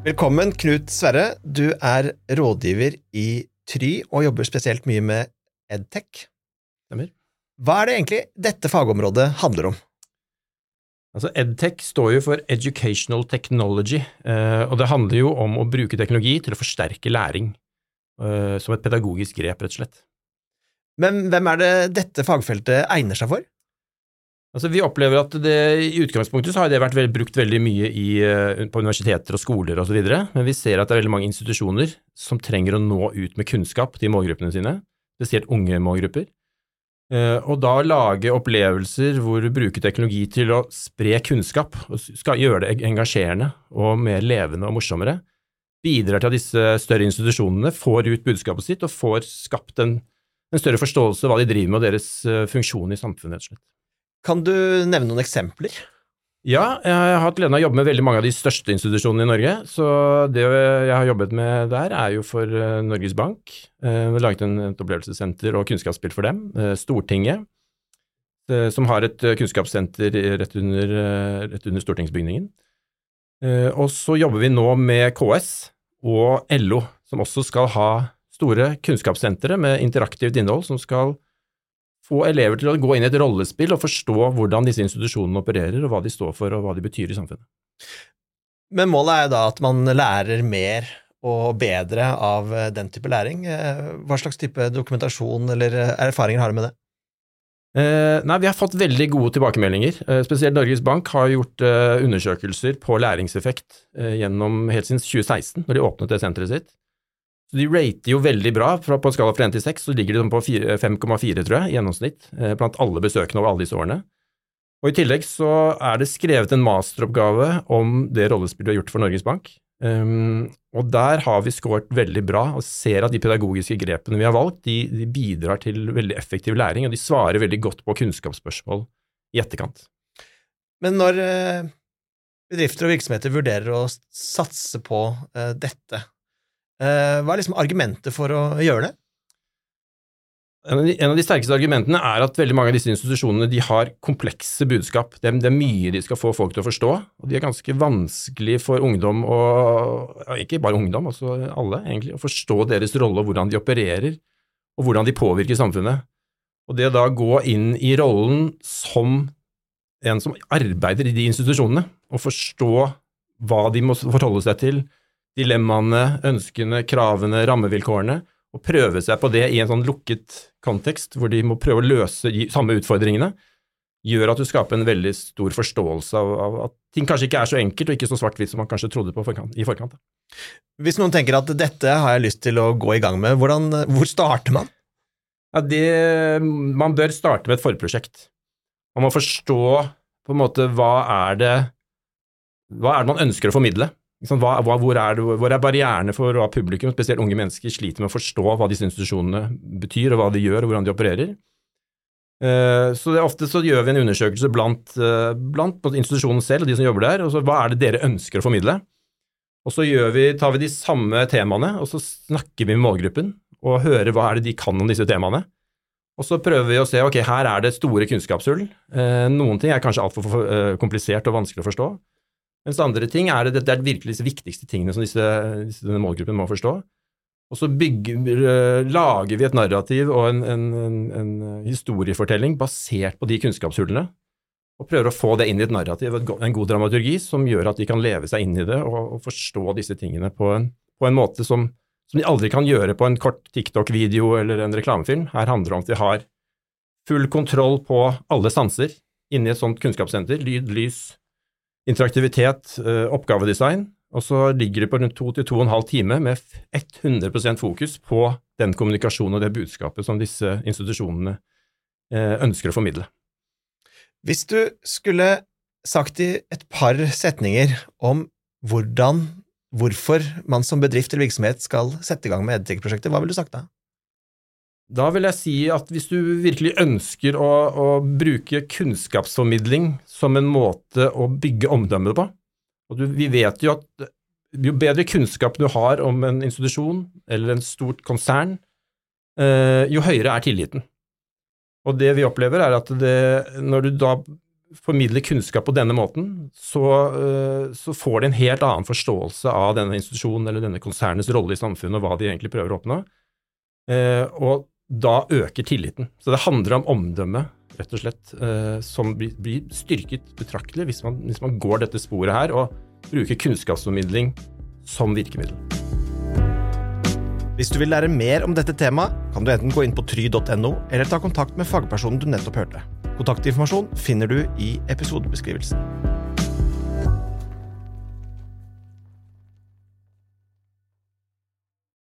Velkommen, Knut Sverre. Du er rådgiver i Try og jobber spesielt mye med edtech. Stemmer. Hva er det egentlig dette fagområdet handler om? Altså EdTech står jo for Educational Technology, eh, og det handler jo om å bruke teknologi til å forsterke læring, eh, som et pedagogisk grep, rett og slett. Men hvem er det dette fagfeltet egner seg for? Altså, vi opplever at det, I utgangspunktet så har det vært vel, brukt veldig mye i, eh, på universiteter og skoler osv., men vi ser at det er veldig mange institusjoner som trenger å nå ut med kunnskap til målgruppene sine, spesielt unge målgrupper. Eh, og da lage opplevelser hvor du bruker teknologi til å spre kunnskap, og skal gjøre det engasjerende og mer levende og morsommere, bidrar til at disse større institusjonene får ut budskapet sitt og får skapt en, en større forståelse av hva de driver med og deres eh, funksjon i samfunnet, rett og slett. Kan du nevne noen eksempler? Ja, jeg har hatt gleden av å jobbe med veldig mange av de største institusjonene i Norge. Så det jeg har jobbet med der, er jo for eh, Norges Bank. Vi har laget et opplevelsessenter og kunnskapsspill for dem. Eh, Stortinget, eh, som har et kunnskapssenter rett under, rett under stortingsbygningen. Og så jobber vi nå med KS og LO, som også skal ha store kunnskapssentre med interaktivt innhold som skal få elever til å gå inn i et rollespill og forstå hvordan disse institusjonene opererer, og hva de står for, og hva de betyr i samfunnet. Men målet er jo da at man lærer mer og bedre av den type læring. Eh, hva slags type dokumentasjon eller erfaringer har du med det? Eh, nei, Vi har fått veldig gode tilbakemeldinger. Eh, spesielt Norges Bank har gjort eh, undersøkelser på læringseffekt eh, gjennom helt siden 2016, når de åpnet det senteret sitt. Så De rater jo veldig bra. På en skala fra 1 til 6 så ligger de på 5,4, tror jeg, i gjennomsnitt, eh, blant alle besøkende over alle disse årene. Og I tillegg så er det skrevet en masteroppgave om det rollespillet vi har gjort for Norges Bank. Um, og der har vi scoret veldig bra og ser at de pedagogiske grepene vi har valgt, de, de, bidrar til veldig effektiv læring, og de svarer veldig godt på kunnskapsspørsmål i etterkant. Men når uh, bedrifter og virksomheter vurderer å satse på uh, dette, hva er liksom argumentet for å gjøre det? En av, de, sterkeste argumentene er at veldig mange av disse institusjonene de har komplekse budskap. Det, er mye de skal få folk til å forstå, og de er ganske vanskelig for ungdom, og ikke bare ungdom, altså alle egentlig, å forstå deres rolle og hvordan de opererer, og hvordan de påvirker samfunnet. Og det å da gå inn i rollen som en som arbeider i de institusjonene, og forstå hva de må forholde seg til, dilemmaene, ønskene, kravene, rammevilkårene, og prøve seg på det i en sånn lukket kontekst, hvor de må prøve å løse de samme utfordringene, gjør at du skaper en veldig stor forståelse av, av at ting kanskje ikke er så enkelt og ikke så svart-hvitt som man kanskje trodde på forkant, i forkant. Hvis noen tenker at dette har jeg lyst til å gå i gang med, hvordan, hvor starter man? Ja, det, man bør starte med et forprosjekt. Man må forstå på en måte hva er det hva er det man ønsker å formidle? Hva, hva, hvor, er det, hvor, er barrierene for hva publikum, spesielt unge mennesker, sliter med å forstå hva disse institusjonene betyr, og hva de gjør, og hvordan de opererer? Uh, så det, Ofte så gjør vi en undersøkelse blant, uh, blant institusjonen selv og de som jobber der. og så Hva er det dere ønsker å formidle? Og Så vi, tar vi de samme temaene, og så snakker vi med målgruppen og hører hva er det de kan om disse temaene. Og så prøver vi å se ok, her er det store kunnskapshull. Uh, noen ting er kanskje altfor komplisert og vanskelig å forstå. Mens andre ting er det, det er virkelig de viktigste tingene som disse, disse, denne målgruppen må forstå. Og så bygger, eh, lager vi et narrativ og en, en, en, en, historiefortelling basert på de kunnskapshullene, og prøver å få det inn i et narrativ, en god dramaturgi, som gjør at de kan leve seg inn i det og, og forstå disse tingene på en, på måte som, som, de aldri kan gjøre på en kort TikTok-video eller en reklamefilm. Her handler det om at vi har full kontroll på alle sanser inni et sånt kunnskapssenter. Lyd, lys, interaktivitet, eh, oppgavedesign, og så ligger det på rundt to til to og en halv time med 100% fokus på den kommunikasjonen og det budskapet som disse institusjonene eh, ønsker å formidle. Hvis du skulle sagt i et par setninger om hvordan, hvorfor man som bedrift eller virksomhet skal sette i gang med EdTech-prosjektet, hva ville du sagt da? Da vil jeg si at hvis du virkelig ønsker å, å, bruke kunnskapsformidling som en måte å bygge omdømmet på og du, Vi vet jo at jo bedre kunnskap du har om en institusjon eller en stort konsern, eh, jo høyere er tilliten. Og det vi opplever, er at det, når du da formidler kunnskap på denne måten, så, eh, så får de en helt annen forståelse av denne institusjonen eller denne konsernets rolle i samfunnet og hva de egentlig prøver å oppnå. Eh, og da øker tilliten. Så det handler om omdømme, rett og slett, eh, som blir, styrket betraktelig hvis man, hvis man går dette sporet her og bruker kunnskapsformidling som virkemiddel. Hvis du vil lære mer om dette temaet, kan du enten gå inn på try.no, eller ta kontakt med fagpersonen du nettopp hørte. Kontaktinformasjon finner du i episodebeskrivelsen.